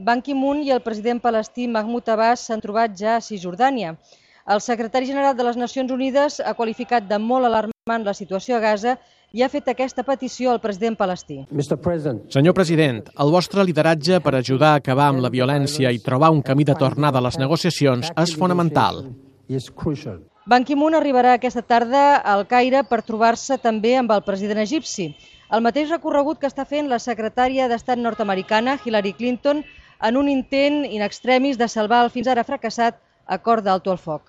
Ban Ki-moon i el president palestí Mahmoud Abbas s'han trobat ja a Cisjordània. El secretari general de les Nacions Unides ha qualificat de molt alarmant la situació a Gaza i ha fet aquesta petició al president palestí. Senyor president, el vostre lideratge per ajudar a acabar amb la violència i trobar un camí de tornada a les negociacions és fonamental. Ban Ki-moon arribarà aquesta tarda al Caire per trobar-se també amb el president egipci. El mateix recorregut que està fent la secretària d'Estat nord-americana, Hillary Clinton, en un intent in extremis de salvar el fins ara fracassat acord d'alto al foc.